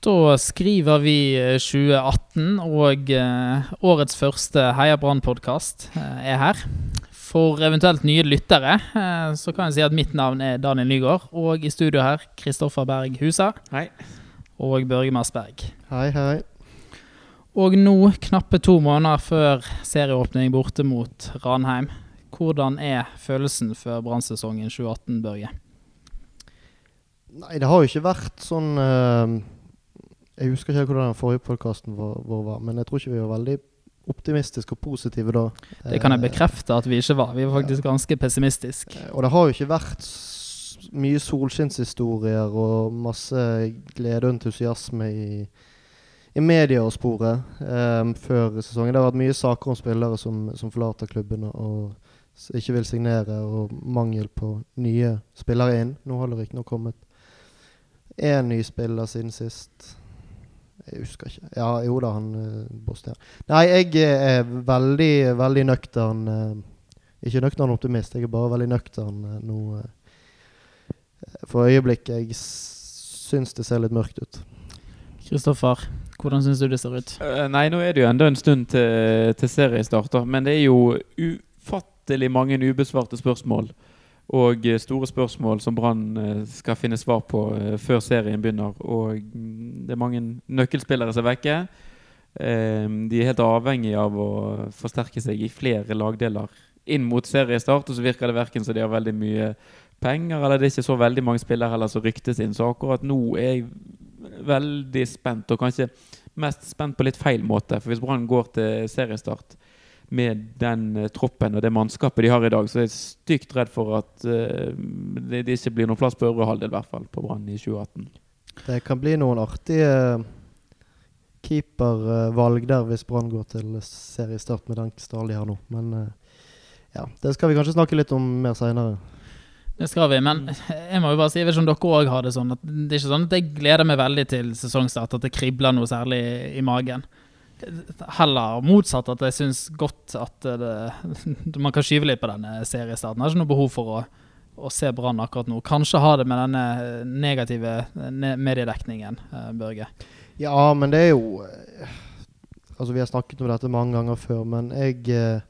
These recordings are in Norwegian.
Da skriver vi 2018, og årets første Heia Brann-podkast er her. For eventuelt nye lyttere så kan jeg si at mitt navn er Daniel Nygaard. Og i studio her Kristoffer Berg Husa. Hei. Og Børge Marsberg. Hei, hei. Og nå, knappe to måneder før serieåpning borte mot Ranheim. Hvordan er følelsen før brannsesongen 2018, Børge? Nei, det har jo ikke vært sånn uh, Jeg husker ikke hvordan den forrige podkasten vår, var, men jeg tror ikke vi var veldig optimistiske og positive da. Det kan jeg bekrefte at vi ikke var. Vi var faktisk ganske pessimistiske. Uh, og det har jo ikke vært mye solskinnshistorier og masse glede og entusiasme i, i media og sporet um, før sesongen. Det har vært mye saker om spillere som, som forlater klubbene og ikke vil signere, og mangel på nye spillere inn. Nå har det riktignok kommet én ny spiller siden sist. Jeg husker ikke. Ja, jo da, han uh, Bosnia. Nei, jeg er veldig, veldig nøktern. Uh, ikke nøktern optimist, jeg er bare veldig nøktern nå. for øyeblikket. Jeg syns det ser litt mørkt ut. Kristoffer, hvordan syns du det ser ut? nei, nå er det jo enda en stund til, til seriestarter. Men det er jo ufattelig mange ubesvarte spørsmål og eh, store spørsmål som Brann eh, skal finne svar på eh, før serien begynner. Og mm, det er mange nøkkelspillere som er vekke. De er helt avhengig av å forsterke seg i flere lagdeler inn mot seriestart. Og så virker det verken som de har veldig mye penger, eller det er ikke så veldig mange spillere heller som ryktes inn. Så akkurat nå er jeg veldig spent, og kanskje mest spent på litt feil måte. For hvis Brann går til seriestart med den uh, troppen og det mannskapet de har i dag, så jeg er stygt redd for at uh, det, det, ikke blir noen plass på øvre halvdel, i hvert fall, på Brann i 2018. Det kan bli noen artige keepervalg der hvis Brann går til seriestart med den stallen de har nå. Men uh, ja, det skal vi kanskje snakke litt om mer seinere. Det skal vi, men jeg må jo bare si, jeg vet ikke om dere òg har det sånn at det er ikke sånn at jeg gleder meg veldig til sesongstart, at det kribler noe særlig i magen heller motsatt, at jeg syns godt at det, man kan skyve litt på denne seriestarten. Jeg har ikke noe behov for å, å se Brann akkurat nå. Kanskje ha det med denne negative mediedekningen, eh, Børge. Ja, men det er jo eh, Altså, vi har snakket om dette mange ganger før, men jeg eh,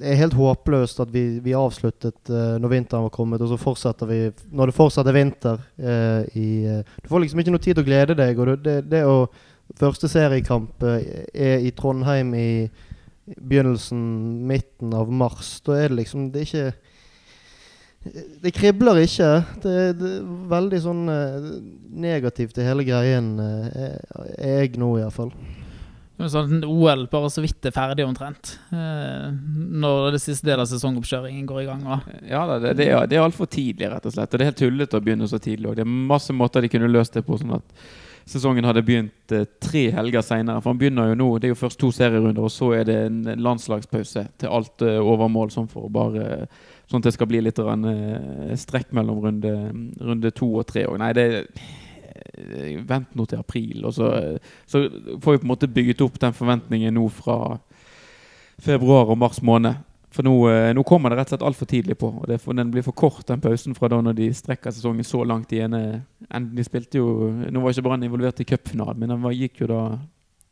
det er helt håpløst at vi, vi avsluttet uh, når vinteren var kommet, og så fortsetter vi når det fortsatt er vinter. Uh, i, uh, du får liksom ikke noe tid til å glede deg. og det, det å Første seriekamp eh, er i Trondheim i begynnelsen, midten av mars. Da er det liksom Det er ikke Det kribler ikke. Det, det er veldig sånn uh, negativt Det hele greien, uh, er jeg nå iallfall. Sånn OL bare så vidt er ferdig omtrent. Uh, når det siste del av sesongoppkjøringen går i gang. Og. Ja, det, det, er, det er altfor tidlig, rett og slett. Og det er helt tullete å begynne så tidlig. Og det er masse måter de kunne løst det på. sånn at sesongen hadde begynt eh, tre helger seinere. For han begynner jo nå, det er jo først to serierunder, og så er det en landslagspause til alt eh, overmål. Sånn for bare Sånn at det skal bli litt eh, strekk mellom runde, runde to og tre. òg. nei, det Vent nå til april. Og så, så får vi på en måte bygget opp den forventningen nå fra februar og mars måned. For nå, eh, nå, kommer det rett og slett altfor tidlig på. og for, Den blir for kort, den pausen fra da når de strekker sesongen så langt i ene. De spilte jo, Nå var ikke Brann involvert i cupfinalen, men den var, gikk jo da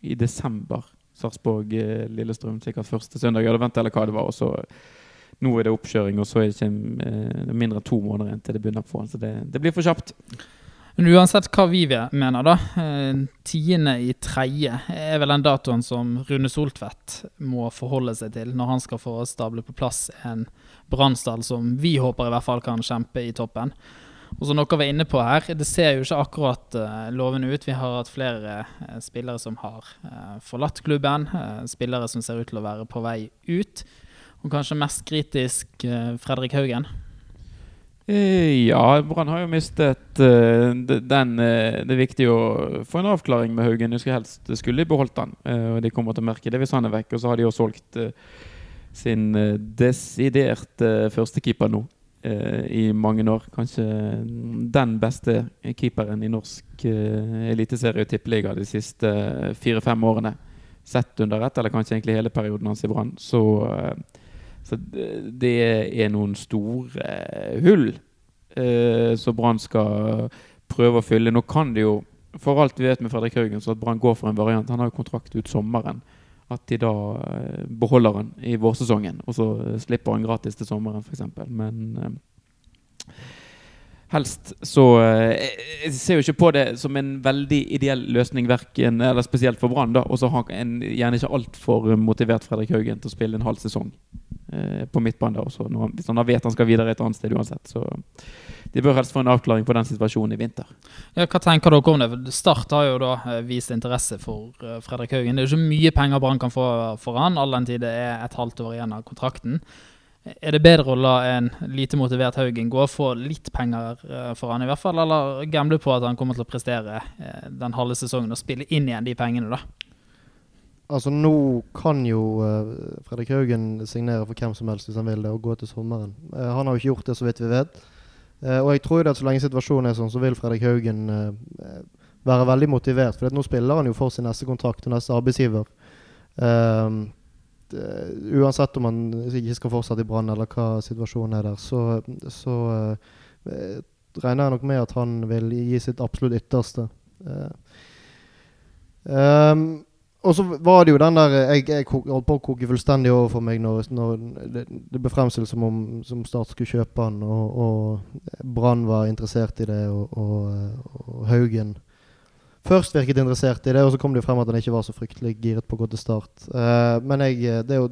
i desember. Sarpsborg-Lillestrøm, sikkert første søndag i advent, eller hva det var. og så Nå er det oppkjøring, og så er det ikke eh, mindre enn to måneder igjen til det begynner på. Så det, det blir for kjapt. Men uansett hva vi mener, da. Eh, tiende i tredje er vel den datoen som Rune Soltvedt må forholde seg til når han skal få stable på plass en brannstall som vi håper i hvert fall kan kjempe i toppen. Og som dere var inne på her, det ser jo ikke akkurat uh, lovende ut. Vi har hatt flere uh, spillere som har forlatt klubben. spillere som ser ut til å være på vei ut. Og kanskje mest kritisk Fredrik Haugen. Eh, ja, Brann har jo mistet uh, den uh, Det er viktig å få en avklaring med Haugen. Jeg skulle helst skulle de beholdt han, uh, og de kommer til å merke det hvis han er vekk. Og så har de jo solgt sin desidert førstekeeper nå i mange år. Kanskje den beste keeperen i norsk eliteserie og tippeliga de siste fire-fem årene. Sett under ett, eller kanskje egentlig hele perioden hans i Brann. Så så det er noen store eh, hull eh, som Brann skal prøve å fylle. Nå kan det jo for alt vi vet med Fredrik Haugen, så at Brann går for en variant. Han har jo kontrakt ut sommeren. At de da eh, beholder han i vårsesongen, og så eh, slipper han gratis til sommeren, f.eks. Men eh, helst så eh, Jeg ser jo ikke på det som en veldig ideell løsning, verken, eller spesielt for Brann. Og så har en gjerne ikke altfor motivert Fredrik Haugen til å spille en halv sesong på midtbanen. der også, han, Hvis han vet han skal videre et annet sted uansett. Så de bør helst få en avklaring på den situasjonen i vinter. Ja, hva tenker dere om det? Start har jo da eh, vist interesse for eh, Fredrik Haugen. Det er jo ikke mye penger Brann kan få for han, all den tid det er et halvt år igjen av kontrakten. Er det bedre å la en lite motivert Haugen gå og få litt penger eh, for han i hvert fall, eller gamble på at han kommer til å prestere den halve sesongen og spille inn igjen de pengene, da? Altså Nå kan jo uh, Fredrik Haugen signere for hvem som helst hvis han vil det, og gå til sommeren. Uh, han har jo ikke gjort det, så vidt vi vet. Uh, og jeg tror at så lenge situasjonen er sånn, så vil Fredrik Haugen uh, være veldig motivert. For nå spiller han jo for sin neste kontrakt og neste arbeidsgiver. Uh, uansett om han ikke skal fortsette i Brann, eller hva situasjonen er der, så, så regner jeg nok med at han vil gi sitt absolutt ytterste. Um, og så var det jo den der Jeg, jeg holdt på å koke fullstendig over for meg når, når det, det, ble fremstilt som om som Start skulle kjøpe han, og, og Brann var interessert i det, og, og, og, Haugen først virket interessert i det, og så kom det jo frem at han ikke var så fryktelig giret på å gå til Start. Uh, men jeg Det er jo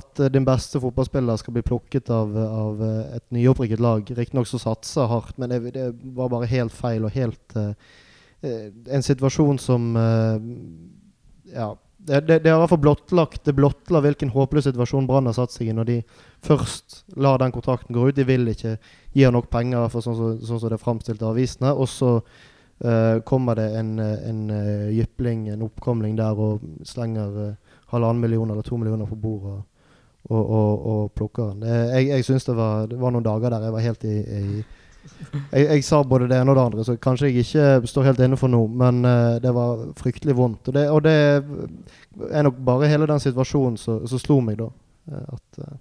At din beste fotballspiller skal bli plukket av, av et nyopprykket lag, riktignok så satser hardt, men det, det, var bare helt feil og helt uh, Eh, en situasjon som eh, Ja. Det, har i hvert fall blottlagt Det blottla hvilken håpløs situasjon Brann har satt seg i når de først lar den kontrakten gå ut. De vil ikke gi nok penger, for sånn som så, så det er framstilt av avisene. Og så uh, kommer det en, en uh, jypling, en oppkomling der, og slenger uh, halvannen million eller to millioner på bordet og, og, og, og plukker den. Jeg, jeg syns det, det, var noen dager der jeg var helt i, i jeg, jeg, sa både det ene og det andre, så kanskje jeg ikke står helt inne for noe. Men uh, det var fryktelig vondt. Og det, og det, er nok bare hele den situasjonen som slo meg, da. Uh, at uh,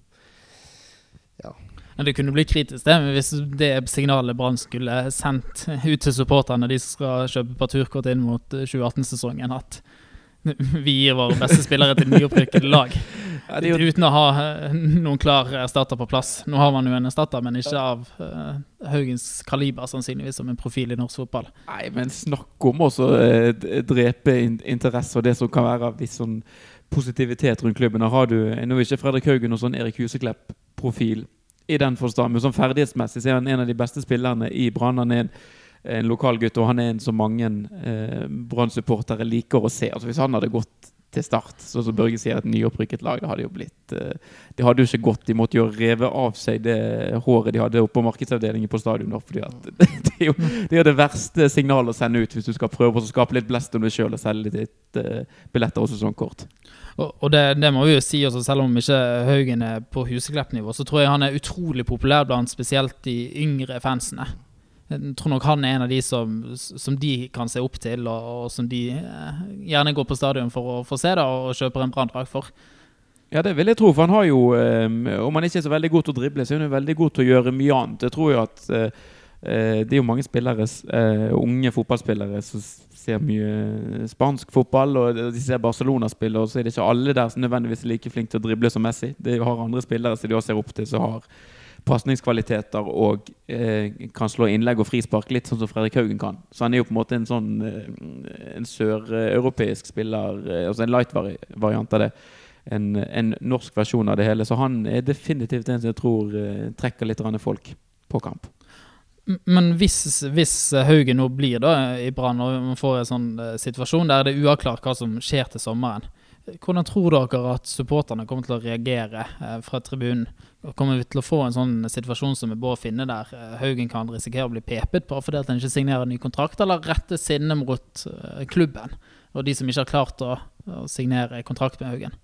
Ja. Det kunne bli kritisk det, hvis det signalet Brann skulle sendt ut til supporterne de som skal kjøpe parturkort inn mot 2018-sesongen, at vi gir våre beste spillere til nyopprykkede lag. Ja. Uten å ha eh, noen klar erstatter på plass. Nå har man jo en erstatter, men ikke av uh, Haugens kaliber, sannsynligvis, som en profil i norsk fotball. Nei, men snakk om å uh, drepe in interesse og det som kan være av viss sånn positivitet rundt klubben. Har du, nå er ikke Fredrik Haugen og sånn Erik Huseklepp-profil i den forstand, men sånn ferdighetsmessig så er han en av de beste spillerne i Brann. Han er en en lokal gutt, og han er en som mange eh, Brann-supportere liker å se. Altså Hvis han hadde gått til start. Sånn som Børge sier, et nyopprykket lag. Det hadde jo blitt eh, Det hadde jo ikke gått. De måtte jo reve av seg det håret de hadde oppe på markedsavdelingen på stadion. fordi at det, er jo det, er det verste signalet å sende ut hvis du skal prøve å skape litt blest om deg sjøl og selge litt eh, billetter og sesongkort. Og, og det, det, må vi jo si også, selv om ikke Haugen er på Huseklepp-nivå, så tror jeg han er utrolig populær blant spesielt de yngre fansene. Jeg tror nok han er en av de som, som de kan se opp til, og, og som de eh, gjerne går på stadion for å få se da, og kjøper en branndrakt for. Ja, det vil jeg tro, for han har jo um, Om han ikke er så veldig god til å drible, så er han veldig god til å gjøre mye annet. Jeg tror jo at uh, det er jo mange spillere, unge fotballspillere som ser mye spansk fotball, og de ser Barcelona-spill, og så er det ikke alle der som nødvendigvis er like flinke til å drible som Messi. De har andre spillere som de også ser opp til, som har pasningskvaliteter og eh, kan slå innlegg og frispark, litt sånn som Fredrik Haugen kan. Så han er jo på en måte en sånn eh, en søreuropeisk spiller, eh, altså en light-variant av det. En, en, norsk versjon av det hele. Så han er definitivt en som jeg tror eh, trekker litt folk på kamp. Men hvis, hvis, Haugen nå blir da i Brann, og man får en sånn situasjon der det er uavklart hva som skjer til sommeren, hvordan tror dere at supporterne kommer til å reagere uh, fra tribunen? Kommer vi til å få en sånn situasjon som vi bør Finne, der eh, Haugen kan risikere å bli pepet på fordi han ikke signerer en ny kontrakt, eller rette sinnet mot eh, klubben og de som ikke har klart å, signere kontrakt med Haugen?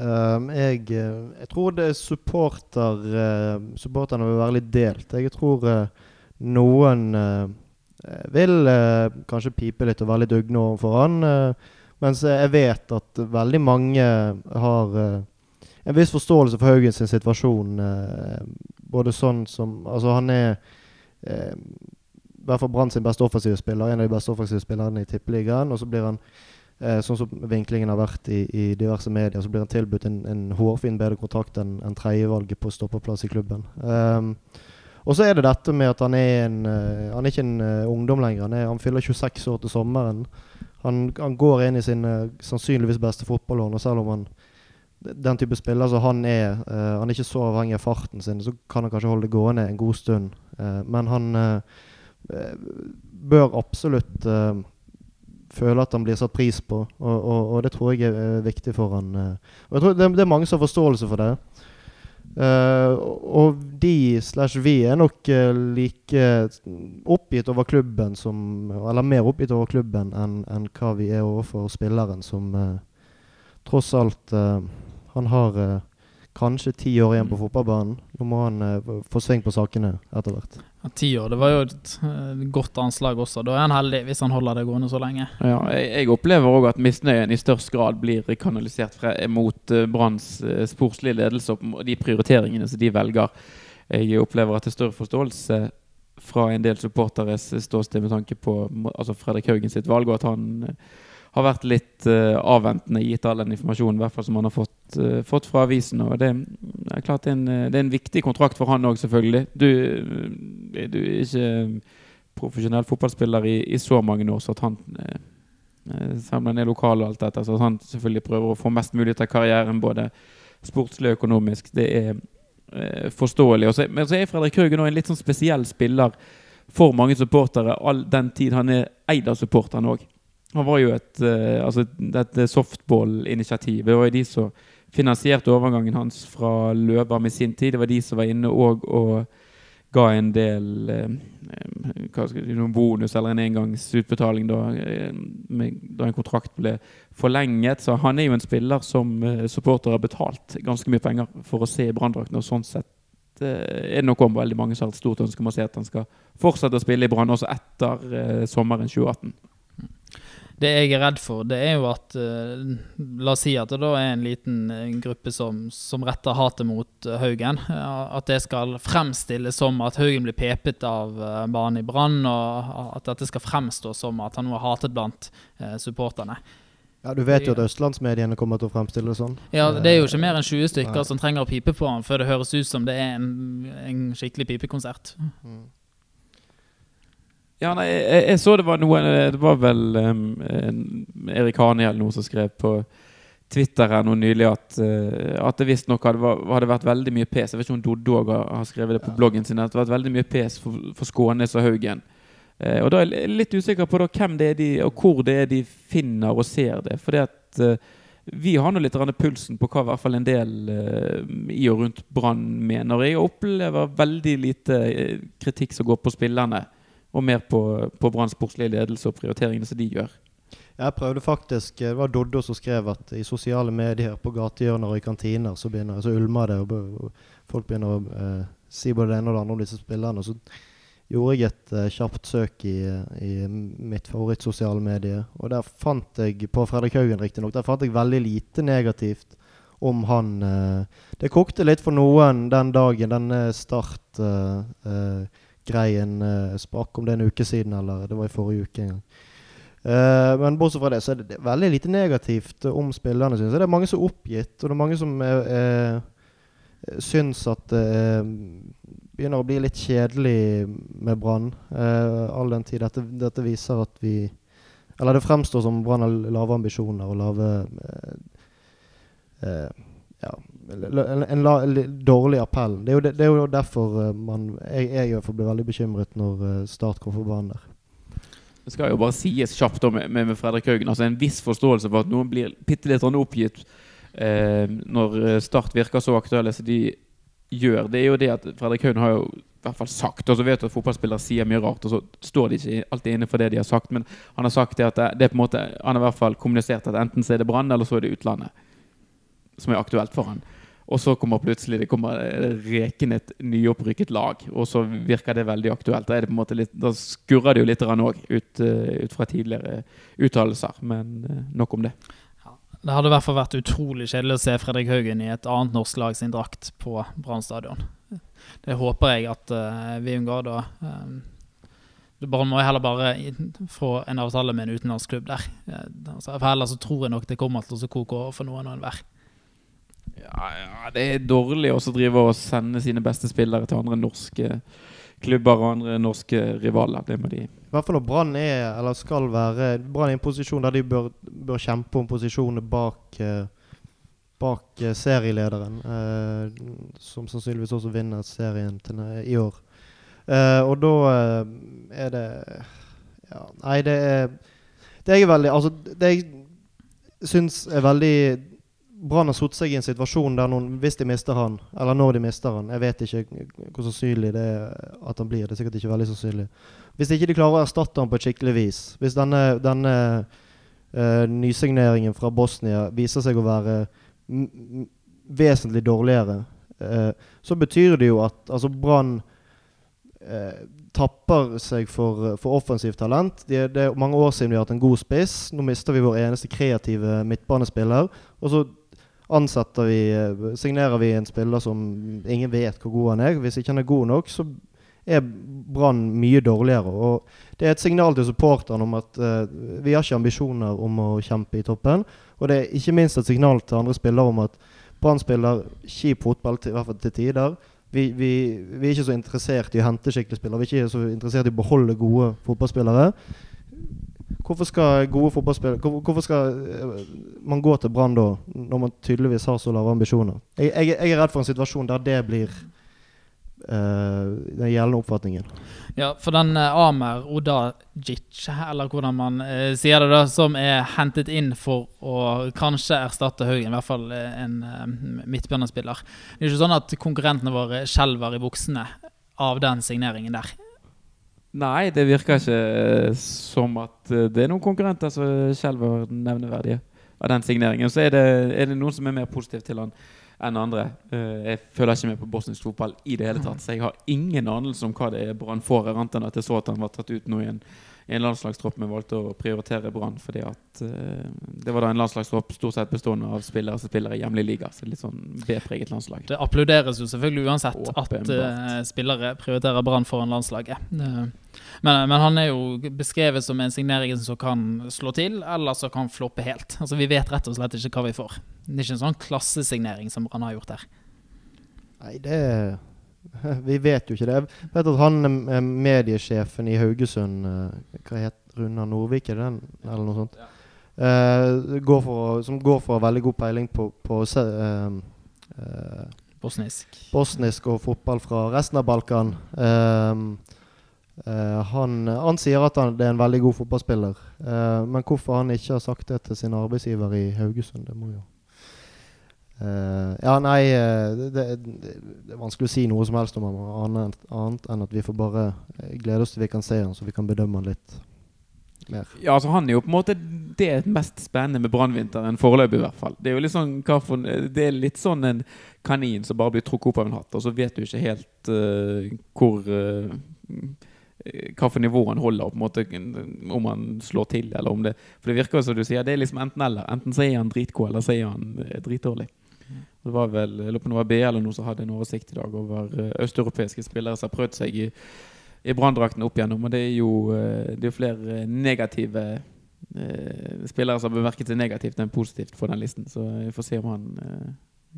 Um, jeg, eh, jeg, tror det supporter, uh, supporterne vil være litt delt. Jeg tror uh, noen uh, vil kanskje pipe litt og være litt ugne overfor han. Mens jeg vet at veldig mange har en viss forståelse for Haugen sin situasjon. Eh, både sånn som Altså, han er eh, hvert fall Brann sin beste offensive spiller. En av de beste offensive spillerne i Tippeligaen. Og så blir han, eh, sånn som vinklingen har vært i, i diverse medier, så blir han tilbudt en, en hårfin bedre kontrakt enn en tredjevalget på stoppeplass i klubben. Um, og så er det dette med at han er en uh, Han er ikke en uh, ungdom lenger. Han, er, han, fyller 26 år til sommeren. Han, han går inn i sin uh, sannsynligvis beste fotballår. Selv om han den type spiller som han er, han er ikke så avhengig av farten sin, så kan han kanskje holde det gående en god stund. men han bør absolutt føle at han blir satt pris på, og, og, og det tror jeg er viktig for han. Og jeg tror det, det er mange som har forståelse for det. Uh, og de slash vi er nok uh, like oppgitt over klubben som Eller mer oppgitt over klubben enn en hva vi er overfor spilleren, som uh, tross alt Han har kanskje ti år igjen på mm. fotballbanen. Nå må han få sving på sakene etter hvert. Ja, Ti år, det var jo et uh, godt anslag også. Da er han heldig hvis han holder det gående så lenge. Ja, jeg, jeg opplever òg at misnøyen i størst grad blir kanalisert fra, mot uh, Branns uh, sportslige ledelse og de prioriteringene som de velger. Jeg opplever at det er større forståelse fra en del supporteres ståsted med tanke på altså Fredrik Haugen sitt valg, og at han uh, har vært litt uh, avventende gitt all den informasjonen hvert fall som han har fått, uh, fått fra avisen. og det, er klart det er, en, det er en viktig kontrakt for han òg, selvfølgelig. Du, du, er ikke profesjonell fotballspiller i, i, så mange år, så at han uh, selv om han er lokal og alt dette, så at han selvfølgelig prøver å få mest mulig ut av karrieren, både sportslig og økonomisk. Det er uh, forståelig. Også, men så er Fredrik Haugen en litt sånn spesiell spiller for mange supportere, all den tid han er eid av supporterne òg. Han var jo et uh, altså dette softball-initiativet. Var de som finansierte overgangen hans fra Løva med sin tid. Det var de som var inne og, og ga en del uh, si, noen bonus eller en engangsutbetaling da, med, da, en kontrakt ble forlenget. Så han er jo en spiller som uh, supportere har betalt ganske mye penger for å se i branndrakten. Og sånn sett er det nok om veldig mange som har et stort ønske om å se at han skal fortsette å spille i Brann også etter sommeren 2018. Det jeg er redd for, det er jo at uh, La oss si at det da er en liten uh, gruppe som, som, retter hatet mot uh, Haugen. at det skal fremstilles som at Haugen blir pepet av banen i Brann, og at dette skal fremstå som at han nå er hatet blant supporterne. Ja, Du vet jo at østlandsmediene kommer til å fremstille det sånn. Ja, Det er jo ikke mer enn 20 stykker som trenger å pipe på han før det høres ut som det er en, en skikkelig pipekonsert. Mm. Ja, nei, jeg, jeg, så det var noe Det var vel um, Erik Hane eller noe som skrev på Twitter her nå nylig at, uh, at det visstnok hadde, hadde vært veldig mye pes. Jeg vet ikke om Doddo òg har skrevet det på ja. bloggen sin. At det har vært veldig mye pes for, for Skånes og Haugen. Uh, og da er jeg litt usikker på da, hvem det er de, og hvor det er de finner og ser det. Fordi at uh, vi har nå litt pulsen på hva i hvert fall en del i og rundt Brann mener. Jeg opplever veldig lite kritikk som går på spillerne og mer på, på Branns sportslige ledelse og prioriteringene som de gjør. Jeg prøvde faktisk Det var Doddo som skrev at i sosiale medier, på gatehjørner og i kantiner, så, begynner, så ulmer det, og, folk begynner å eh, si både det ene og det andre om disse spillerne. Så gjorde jeg et eh, kjapt søk i, i mitt favorittsosiale medie, og der fant jeg, på Fredrik Haugen riktignok, der fant jeg veldig lite negativt om han. Eh, det kokte litt for noen den dagen, denne start eh, eh greien uh, sprakk, om det en uke siden eller det var i forrige uke en gang. Uh, men bortsett fra det, så er det veldig lite negativt om spillerne, syns jeg. Det er mange som er oppgitt, og det er mange som er, er, syns at det uh, begynner å bli litt kjedelig med Brann. Uh, all den tid dette, dette, viser at vi Eller det fremstår som Brann har lave ambisjoner og lave ja, en, la, en, dårlig appell. Det er jo, det, det er jo derfor uh, man Jeg, jeg i blir veldig bekymret når uh, Start kommer på banen der. Det skal jo bare sies kjapt med, med, med, Fredrik Haugen. Altså En viss forståelse for at noen blir bitte litt oppgitt eh, når Start virker så aktuelle som de gjør. Det er jo det at Fredrik Haugen har jo i hvert fall sagt, og så vet du at fotballspillere sier mye rart, og så står de ikke alltid inne for det de har sagt, men han har sagt det at det er på en måte Han har i hvert fall kommunisert at enten så er det Brann, eller så er det utlandet som er aktuelt for han. Og så kommer plutselig det kommer rekende et nyopprykket lag, og så virker det veldig aktuelt. Da, det litt, da skurrer det jo litt òg, ut, uh, ut, fra tidligere uttalelser. Men uh, nok om det. Det hadde i hvert fall vært utrolig kjedelig å se Fredrik Haugen i et annet norsk lag sin drakt på Brann stadion. Det håper jeg at uh, vi unngår da. Um, Brann må heller bare få en avtale med en utenlandsklubb der. Uh, for ellers så tror jeg nok det kommer til å koke over for noen og enhver. Ja, det er dårlig også å drive og sende sine beste spillere til andre norske klubber og andre norske rivaler. Det må de I hvert fall Brann er, eller skal være Brann i en posisjon der de bør, bør kjempe om posisjonene bak eh, Bak eh, serielederen, eh, som sannsynligvis også vinner serien til, i år. Eh, og da eh, er det Ja, nei, det er Det jeg er veldig Altså, det jeg syns er veldig Brann har satt seg i en situasjon der noen, hvis de mister han, eller når de mister han Jeg vet ikke hvor sannsynlig det er at han blir. Det er sikkert ikke veldig sannsynlig. Hvis ikke de klarer å erstatte han på et skikkelig vis, hvis denne, denne uh, nysigneringen fra Bosnia viser seg å være vesentlig dårligere, uh, så betyr det jo at altså Brann uh, tapper seg for, for offensivt talent. De, det er mange år siden vi har hatt en god spiss. Nå mister vi vår eneste kreative midtbanespiller. Og så ansetter vi signerer vi en spiller som ingen vet hvor god han er. Hvis ikke han er god nok, så er Brann mye dårligere. Og det er et signal til supporterne om at uh, vi har ikke ambisjoner om å kjempe i toppen. Og det er ikke minst et signal til andre spillere om at Brann spiller kjip fotball, til, i hvert fall til tider. Vi, vi, vi er ikke så interessert i å hente skikkelige spillere. Vi er ikke så interessert i å beholde gode fotballspillere. Hvorfor skal gode fotballspillere hvor- Hvorfor skal eh, man gå til Brann da, når man tydeligvis har så lave ambisjoner? Jeg, jeg, jeg er redd for en situasjon der det blir uh, den gjeldende oppfatningen. Ja, for den uh, Amer Odajic, eller hvordan man uh, sier det, da, som er hentet inn for å kanskje erstatte Haugen, i hvert fall en uh, midtbanespiller. Det er ikke sånn at konkurrentene våre skjelver i buksene av den signeringen der. Nei, det virker ikke eh, som at eh, det er noen konkurrenter som skjelver nevneverdige av den signeringen. Så er det, er det noen som er mer positiv til han enn andre. Eh, Jeg følger ikke med på bosnisk fotball i det hele tatt, så jeg har ingen anelse om hva det er Brann får, annet enn at jeg så at han var tatt ut nå i en, en landslagstropp, vi valgte å prioritere Brann fordi at uh, det var da en landslagstropp stort sett bestående av spillere som spiller i hjemlig liga. Så litt sånn B-preget landslag. Det applauderes jo selvfølgelig uansett at Åpenbart. eh, spillere prioriterer Brann foran landslaget. Uh, men, men han er jo beskrevet som en signering som kan slå til, eller som kan floppe helt. Altså Vi vet rett og slett ikke hva vi får. Det er ikke en sånn klassesignering som Brann har gjort her. Nei, det Vi vet jo ikke det. Jeg vet at han er mediesjefen i Haugesund eh, Hva heter Runar Nordvik, er det den? Eller noe sånt. Uh, går for, som går for veldig god peiling på, på uh, eh, Bosnisk. bosnisk og fotball fra resten av Balkan. Ehm, eh, han, han sier at han, det er en veldig god fotballspiller. Men hvorfor han ikke har sagt det til sin arbeidsgiver i Haugesund, det må jo Eh, Ja, nei eh, det, det, det er vanskelig å si noe som helst om ham annet, annet enn at vi får bare eh, glede oss til vi kan se han, så vi kan bedømme han litt mer. Ja, altså Han er jo på en måte det mest spennende med brannvinteren foreløpig, i hvert fall. Det er jo litt sånn for, Det er litt sånn en kanin som bare blir trukket opp av en hatt, og så vet du ikke helt uh, hvor uh, for nivå han holder, på en måte, om han slår til, eller om det For det virker jo som du sier, det er liksom enten-eller. Enten så er han dritgod, eller så er han dritdårlig. Det var vel, jeg lurer på om det var BL eller noe som hadde en oversikt i dag over eh, østeuropeiske spillere som har prøvd seg i, i branndrakten opp igjennom. Og det er jo eh, det er flere negative eh, spillere som har bemerket seg negativt enn positivt på den listen. Så vi får se om han eh,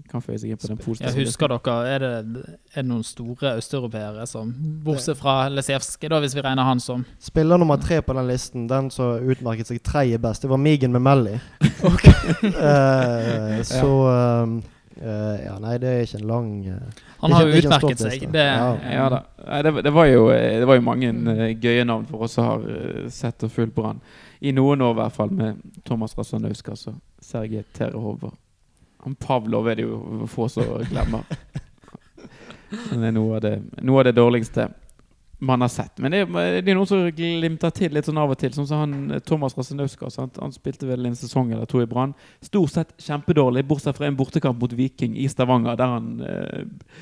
kan føye seg inn på den positive Jeg husker dere, er det, er det noen store østeuropeere som Bortsett fra Lesijevskij, da, hvis vi regner han som Spiller nummer tre på den listen, den som utmerket seg tredje best, det var Migen Memelli. Eh, så ehm, eh, Ja, nei, det er ikke en lang uh, Han har Ikke- jo utmerket seg. Det, Ja. Ja da. Nei, Det, det, var jo, det var jo mange uh, gøye navn for oss som har eh, sett og fulgt Brann. I noen år i hvert fall, med Thomas Rasanauskas og Sergej Terehov. Han Pavlov er det jo få som glemmer. Det er noe av det, noe av det dårligste man har sett. Men det, det er noen som glimter til litt sånn av og til. Sånn som han eh, Thomas Rasanauskas. Han, spilte vel en sesong eller to i Brann. Stort sett kjempedårlig, bortsett fra en bortekamp mot Viking i Stavanger, der han eh,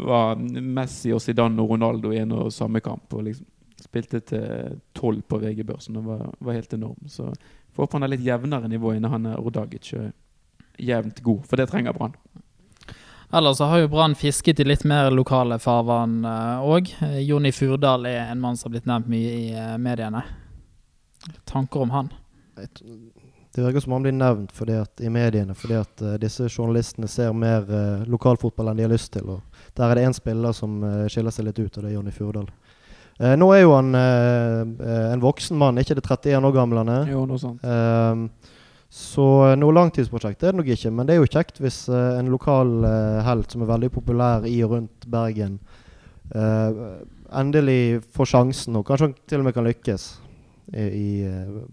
var Messi og Zidane og Ronaldo i en og samme kamp. Og liksom spilte til tolv på VG-børsen og var, var helt enorm. Så får håpe han har litt jevnere nivå enn han er Ordagic. er Jevnt god, for det trenger Brann. Ellers så har jo Brann fisket i litt mer lokale farvann òg. Jonny Furdal er en mann som har blitt nevnt mye i eh, mediene. Tanker om han? Det virker som han blir nevnt fordi at, i mediene fordi at uh, disse journalistene ser mer uh, lokalfotball enn de har lyst til. og Der er det én spiller som uh, skiller seg litt ut, og det er Jonny Furdal. nå er jo han en voksen mann, ikke det 31 år gamle han er. Jo, noe sånt. Så noe langtidsprosjekt er det nok ikke, men det er jo kjekt hvis en lokal helt som er veldig populær i og rundt Bergen, endelig får sjansen, og kanskje han til og med kan lykkes i, i,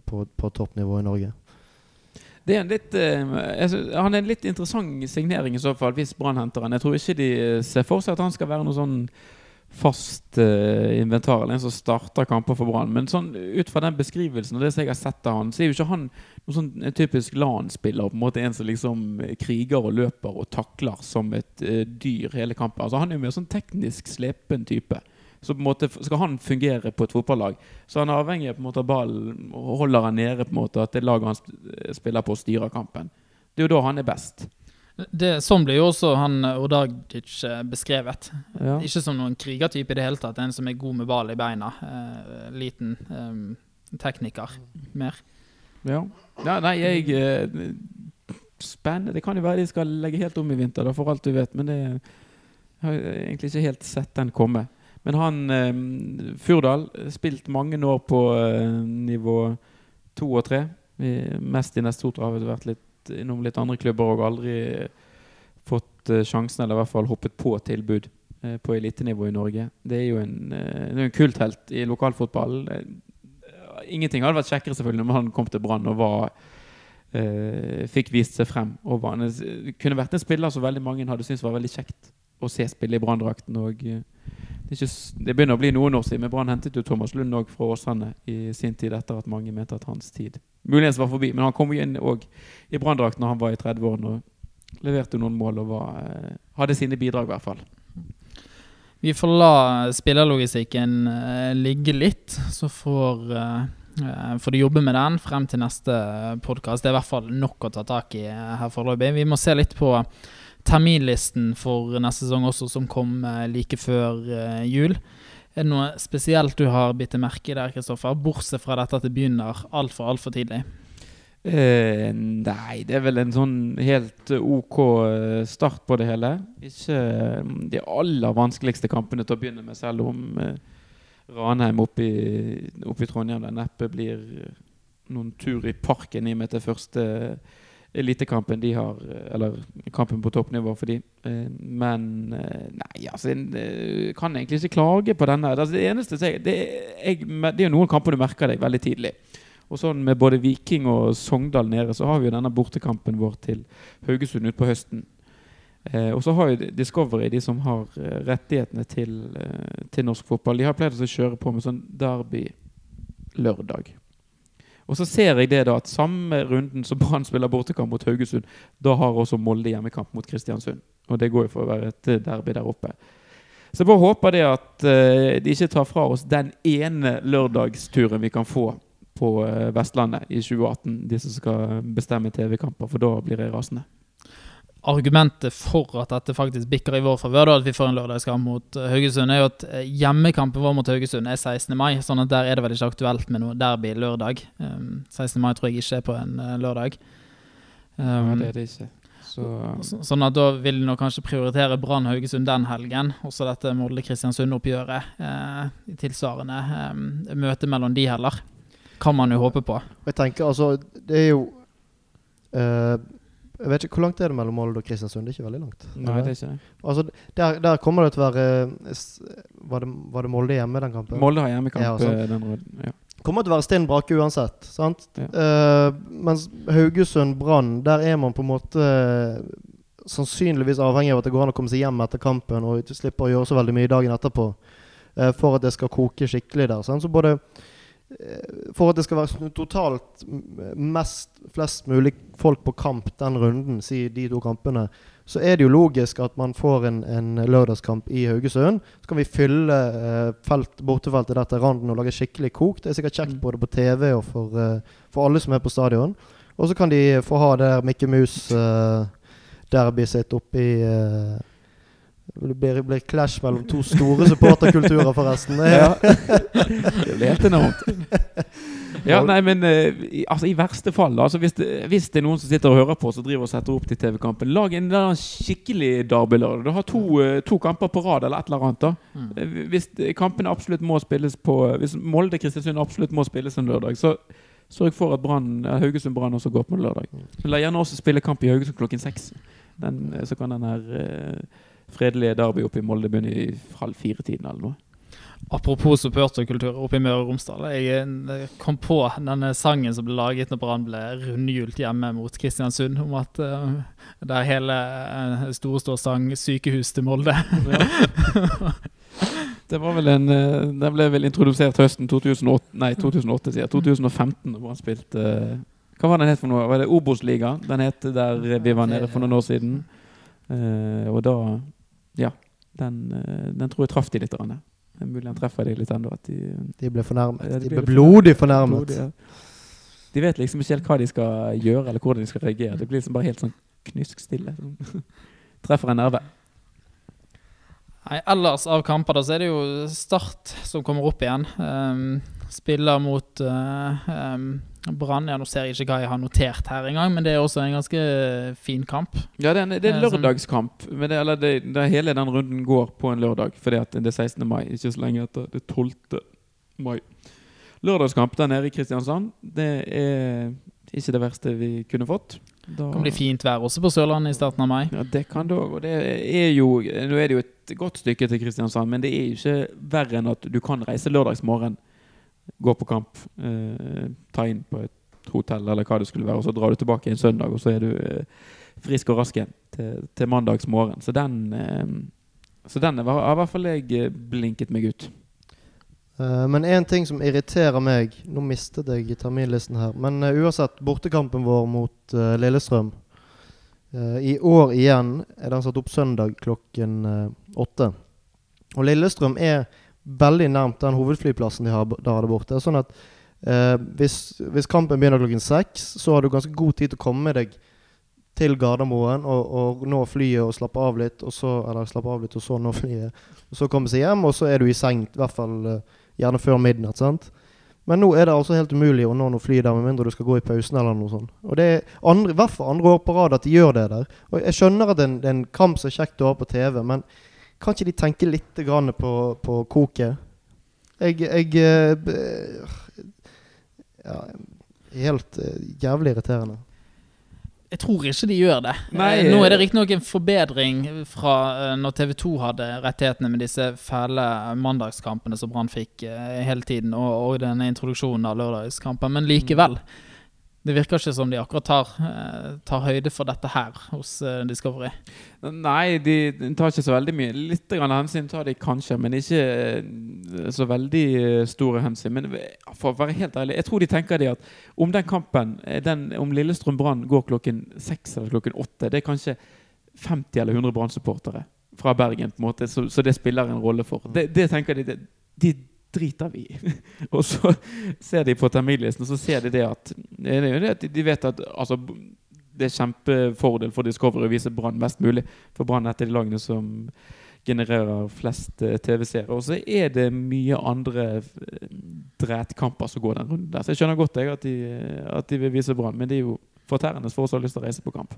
på, på toppnivå i Norge. Det er en litt, uh, han er en litt interessant signering i så fall, hvis Brann henter han. Jeg tror ikke de eh, ser for seg at han skal være noe sånn fast uh, inventar, eller en som starter kamper for Brann. Men sånn, ut fra den beskrivelsen og det som jeg har sett av han, så er jo ikke han noen sånn en typisk LAN-spiller. på En måte en som liksom kriger og løper og takler som et uh, dyr hele kampen. Altså Han er jo mer sånn teknisk slepen type. Så på en måte skal han fungere på et fotballag, så han er avhengig av på en måte ballen og holder han nede, på en måte at det laget han spiller på, styrer kampen. Det er jo da han er best. Det, sånn blir jo også han Odagic eh, beskrevet. Ja. Ikke som noen krigertype i det hele tatt. En som er god med ball i beina. Eh, liten eh, tekniker. Mer. Ja. ja nei, jeg eh, Spennende. Det kan jo være de skal legge helt om i vinter, da, for alt du vet. Men det, jeg har egentlig ikke helt sett den komme. Men han eh, Furdal spilt mange år på eh, nivå to og tre. Mest i Nestotra har vært litt innom litt andre klubber og aldri fått eh, sjansen, eller i hvert fall hoppet på tilbud eh, på elitenivå i Norge. Det er jo en, eh, det er en kulthelt i lokalfotball. Eh, ingenting hadde vært kjekkere selvfølgelig når han kom til Brann og var fikk vist seg frem. Og var, kunne vært en spiller som veldig mange hadde syntes var veldig kjekt å se spille i Branndrakten. Og det, ikke, det, begynner å bli noen år siden, men Brann hentet jo Thomas Lund òg fra Åsane i sin tid, etter at mange mente at hans tid muligens var forbi. Men han kom jo inn òg i Branndrakt når han var i 30-årene og leverte noen mål og var, eh, hadde sine bidrag, i hvert fall. Vi får la spillerlogistikken uh, ligge litt, så får, uh, får du jobbe med den frem til neste podkast. Det er i hvert fall nok å ta tak i her foreløpig. Vi må se litt på terminlisten for neste sesong også, som kom eh, like før eh, jul. Er det noe spesielt du har bitt merke i der, Kristoffer? Bortsett fra dette at det begynner altfor, altfor tidlig. Eh, nei, det er vel en sånn helt OK eh, start på det hele. Ikke de aller vanskeligste kampene til å begynne med, selv om Ranheim oppe i, Trondheim der neppe blir noen tur i parken i og med til første elitekampen de har Eller kampen på toppnivå for de. Eh, men eh, nei, altså En eh, kan egentlig ikke klage på denne. Altså, det eneste det, jeg, det er jo noen kamper du merker deg veldig tidlig. Og sånn Med både Viking og Sogndal nede så har vi jo denne bortekampen vår til Haugesund utpå høsten. Og så har jo Discovery, de som har rettighetene til, til norsk fotball, de har pleid å kjøre på med sånn derby lørdag. Og så ser jeg det da at samme runden som Brann spiller bortekamp mot Haugesund, da har også Molde hjemmekamp mot Kristiansund. Og det går jo for å være et derby der oppe. Så jeg bare håper det at uh, de ikke tar fra oss den ene lørdagsturen vi kan få på uh, Vestlandet i 2018, de som skal bestemme TV-kamper, for da blir jeg rasende argumentet for at dette faktisk bikker i vår favør, at vi får en lørdagskamp mot eh, Haugesund, er jo at eh, hjemmekampen vår mot Haugesund er 16. mai. sånn at der er det vel ikke aktuelt med noe derby lørdag. Um, 16. mai tror jeg ikke er på en uh, lørdag. Um, ja, det er det ikke. Så. Så, sånn at da vil de nok kanskje prioritere Brann Haugesund den helgen. Også dette Molde-Kristiansund-oppgjøret. Uh, tilsvarende um, møte mellom de heller. Kan man jo håpe på. Jeg tenker altså Det er jo uh, jeg vet ikke, Hvor langt er det mellom Molde og Kristiansund? Det er ikke veldig langt. Nei, det er ikke Altså, der, der kommer det til å være var det, var det, Molde hjemme den kampen? Molde har hjemmekamp. Ja, sånn. den, ja. Kommer til å være stinn brake uansett. sant? Ja. Uh, mens Haugesund-Brann, der er man på en måte sannsynligvis avhengig av at det går an å komme seg hjem etter kampen og slippe å gjøre så veldig mye dagen etterpå uh, for at det skal koke skikkelig der. Sant? Så både Eh, for at det skal være totalt mest, flest mulig folk på kamp den runden, si de to kampene, så er det jo logisk at man får en, en lørdagskamp i Haugesund. Så kan vi fylle eh, felt, bortefeltet der til randen og lage skikkelig kok. Det er sikkert kjekt mm. både på TV og for, eh, for alle som er på stadion. Og så kan de få ha det der Mikke Mus eh, derby sitt oppe i uh, det blir, blir clash mellom to store supporterkulturer, forresten. Ja. Det blir helt enormt. Ja, nei, men uh, i, altså, i verste fall, da, altså, hvis, det, hvis, det, er noen som sitter og hører på Så driver og setter opp til TV-kampen, lag en, skikkelig derbylørdag. Du har to, uh, to, kamper på rad eller et eller annet. da. Mm. Uh, hvis kampene absolutt må spilles på Hvis Molde-Kristiansund absolutt må spilles en lørdag, så sørg for at Brann, Haugesund Brann også går på en lørdag. Mm. La gjerne også spille kamp i Haugesund klokken seks. Den, så kan den her fredelige derby oppe i Molde begynne i halv fire-tiden eller noe. Apropos supporterkultur oppe i Møre og Romsdal. Jeg kom på denne sangen som ble laget når Brann ble rundhjult hjemme mot Kristiansund, om at uh, der hele uh, Store sang 'Sykehus til Molde'. Ja. Det var vel en uh, Den ble vel introdusert høsten 2008, nei 2008, sier 2015, da Brann spilte uh, Hva var den het for noe? Var det Obos-liga? Den het der vi var nede for noen år siden. Uh, og da ja, den, uh, den, tror jeg traff de litt. Det er mulig han treffer de litt ennå. De, de, ble fornærmet. Ja, de, de, ble blodig fornærmet. Blodig, ja. De vet liksom ikke helt hva de skal gjøre, eller hvordan de skal reagere. Det blir liksom bare helt sånn knyskstille. Sånn. treffer en nerve. Nei, ellers av kamper da, så er det jo Start som kommer opp igjen. Um, spiller mot uh, um, Brann. Ja, nå ser jeg ikke hva jeg har notert her engang, men det er også en ganske fin kamp. Ja, det er en, det er en eh, lørdagskamp. Men det, eller det, det, hele den runden går på en lørdag, fordi at det er 16. mai, ikke så lenge etter. Det er 12. mai. Lørdagskamp der nede i Kristiansand, det er ikke det verste vi kunne fått. Da, det kan bli fint vær også på Sørlandet i starten av mai. Ja, det kan det òg. Og det er jo Nå er det jo et godt stykke til Kristiansand, men det er jo ikke verre enn at du kan reise lørdagsmorgen gå på kamp, eh, ta inn på et hotell eller hva det skulle være, og så drar du tilbake en søndag, og så er du eh, frisk og rask igjen til, til mandags. Så den, eh, så den har i hvert fall jeg eh, blinket meg ut. Uh, men én ting som irriterer meg Nå mistet jeg terminlisten her. Men uh, uansett, bortekampen vår mot uh, Lillestrøm I år igjen er den satt opp søndag klokken åtte. Og Lillestrøm er veldig nærmt den hovedflyplassen de har der borte. Sånn at eh, hvis, hvis, kampen begynner klokken seks, så har du ganske god tid til å komme deg til Gardermoen og, og, nå flyet og slappe av litt, og så, eller slappe av litt, og så nå flyet. Og så komme seg hjem, og så er du i seng, i hvert fall eh, gjerne før midnatt. sant? Men nå er det altså helt umulig å nå noe fly der, med mindre du skal gå i pausen eller noe sånt. Og det er andre, i hvert fall andre år på rad at de gjør det der. Og jeg skjønner at det er en kamp som er kjekt å ha på TV, men kan ikke de tenke litt på, på koket? Jeg, jeg eh, ja, Helt uh, jævlig irriterende. Jeg tror ikke de gjør det. Nei, eh, Nå er det riktignok en forbedring fra når TV 2 hadde rettighetene med disse fæle mandagskampene som Brann fikk hele tiden, og, og denne introduksjonen av lørdagskamper, men likevel. Mm. Det virker ikke som de akkurat tar, eh, tar høyde for dette her hos eh, Discovery. Nei, de tar ikke så veldig mye. Litt grann hensyn tar de kanskje, men ikke eh, så veldig store hensyn. Men for å være helt ærlig, jeg tror de tenker de at om den kampen, den, om Lillestrøm Brann går klokken seks eller klokken åtte, det er kanskje 50 eller 100 Brann-supportere fra Bergen, på en måte, så, så, det spiller en rolle for. Det, det tenker de, de driter vi og så ser de på terminlisten, og så ser de det at, de vet at altså, det er kjempefordel for Discovery å vise Brann mest mulig. For Brann er de lagene som genererer flest eh, TV-seere. Og så er det mye andre drætkamper dretkamper som går den runden der. Så jeg skjønner godt jeg, at, de, at de vil vise Brann, men det er jo fortærende for oss å ha lyst til å reise på kamp.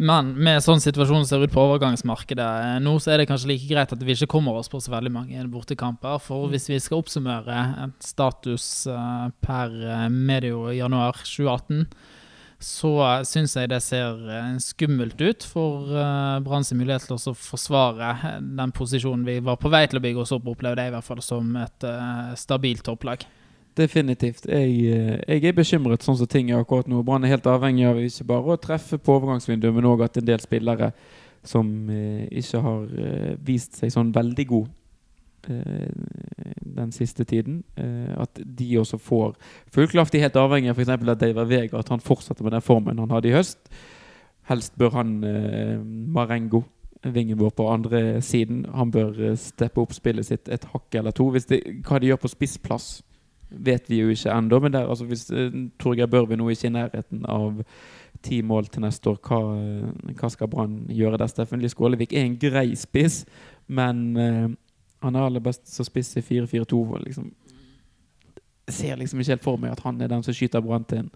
Men med sånn situasjonen ser ut på overgangsmarkedet eh, nå, så er det kanskje like greit at vi ikke kommer oss på så veldig mange bortekamper. For hvis vi skal oppsummere status uh, per eh, medio januar 2018, så syns jeg det ser skummelt ut for Brann sin mulighet til å forsvare den posisjonen vi var på vei til å bygge oss opp, opplevde jeg i hvert fall som et stabilt topplag. Definitivt. Jeg, eh, jeg, er bekymret sånn som ting er akkurat nå. Brann er helt avhengig av ikke bare å treffe på overgangsvinduet, men òg at en del spillere som eh, ikke har eh, vist seg sånn veldig god eh, den siste tiden, eh, at de også får full kraft. De er helt avhengig av f.eks. at David Vega, at han fortsetter med den formen han hadde i høst. Helst bør han eh, Marengo vingen vår på andre siden. Han bør steppe opp spillet sitt et hakk eller to. Hvis det, hva de gjør på spissplass, vet vi jo ikke ennå. Men der, altså, hvis uh, Torgeir Børvi nå ikke er i nærheten av ti mål til neste år, hva, uh, hva skal Brann gjøre der? Steffen Lie Skålevik er en grei spiss, men uh, han er aller best som spiss i 4-4-2. Liksom. Ser liksom ikke helt for meg at han er den som skyter Brann til en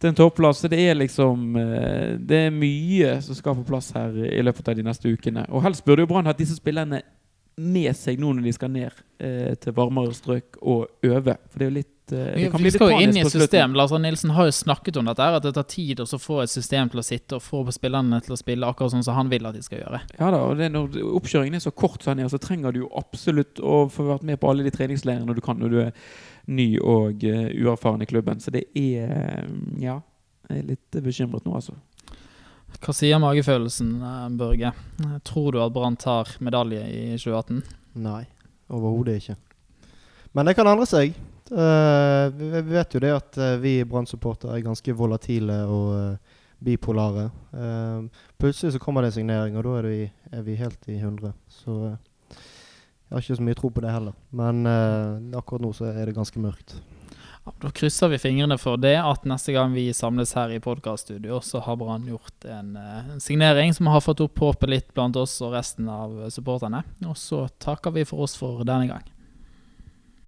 til en topplass. Det er liksom eh, Det er mye som skal på plass her i løpet av de neste ukene. Og helst burde jo Brann hatt disse spillerne med seg nå når de skal ned eh, til varmere strøk og øve. For det er jo litt eh, det Vi skal jo inn i et system. Lars Nilsen har jo snakket om dette, at det tar tid å få et system til å sitte og få spillerne til å spille akkurat sånn som han vil at de skal gjøre. Ja da, og det, når oppkjøringen er så kort, så, så trenger du jo absolutt å få vært med på alle de treningsleirene du kan når du er ny og uh, uerfaren i klubben. Så det er Ja, jeg er litt bekymret nå, altså. Hva sier magefølelsen, eh, Børge? Tror du at Brann tar medalje i 2018? Nei, overhodet ikke. Men det kan endre seg. Uh, vi vet jo det at uh, vi Brann-supportere er ganske volatile og uh, bipolare. plutselig så kommer det en signering, og da er vi, er vi helt i hundre. Så jeg har ikke så mye tro på det heller. Men uh, akkurat nå så er det ganske mørkt. Ja, da krysser vi fingrene for det, at neste gang vi samles her i podkaststudio, så har Brann gjort en, uh, en, signering som har fått opp håpet litt blant oss og resten av supporterne. Og så takker vi for oss for denne gang.